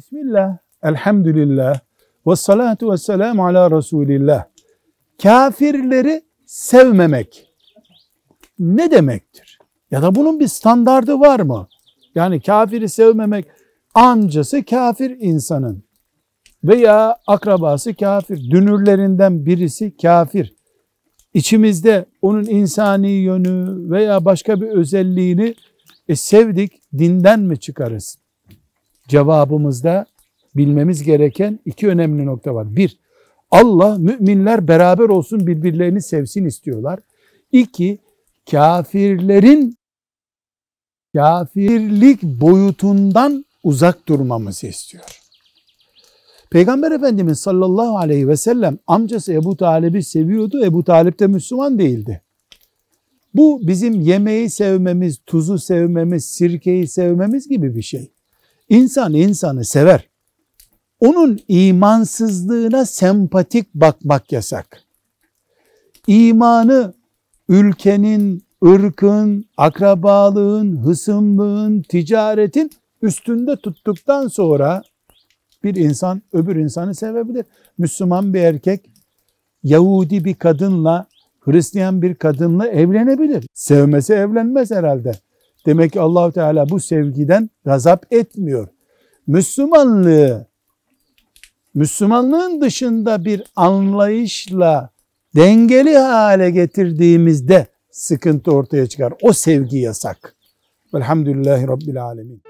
Bismillah, elhamdülillah, ve salatu ve selamu ala Resulillah. Kafirleri sevmemek ne demektir? Ya da bunun bir standardı var mı? Yani kafiri sevmemek ancası kafir insanın veya akrabası kafir, dünürlerinden birisi kafir. İçimizde onun insani yönü veya başka bir özelliğini e, sevdik, dinden mi çıkarız? Cevabımızda bilmemiz gereken iki önemli nokta var. Bir, Allah müminler beraber olsun birbirlerini sevsin istiyorlar. İki, kafirlerin kafirlik boyutundan uzak durmamızı istiyor. Peygamber Efendimiz sallallahu aleyhi ve sellem amcası Ebu Talib'i seviyordu. Ebu Talip de Müslüman değildi. Bu bizim yemeği sevmemiz, tuzu sevmemiz, sirkeyi sevmemiz gibi bir şey. İnsan insanı sever. Onun imansızlığına sempatik bakmak yasak. İmanı ülkenin, ırkın, akrabalığın, hısımlığın, ticaretin üstünde tuttuktan sonra bir insan öbür insanı sevebilir. Müslüman bir erkek Yahudi bir kadınla Hristiyan bir kadınla evlenebilir. Sevmese evlenmez herhalde. Demek ki allah Teala bu sevgiden gazap etmiyor. Müslümanlığı, Müslümanlığın dışında bir anlayışla dengeli hale getirdiğimizde sıkıntı ortaya çıkar. O sevgi yasak. Velhamdülillahi Rabbil Alemin.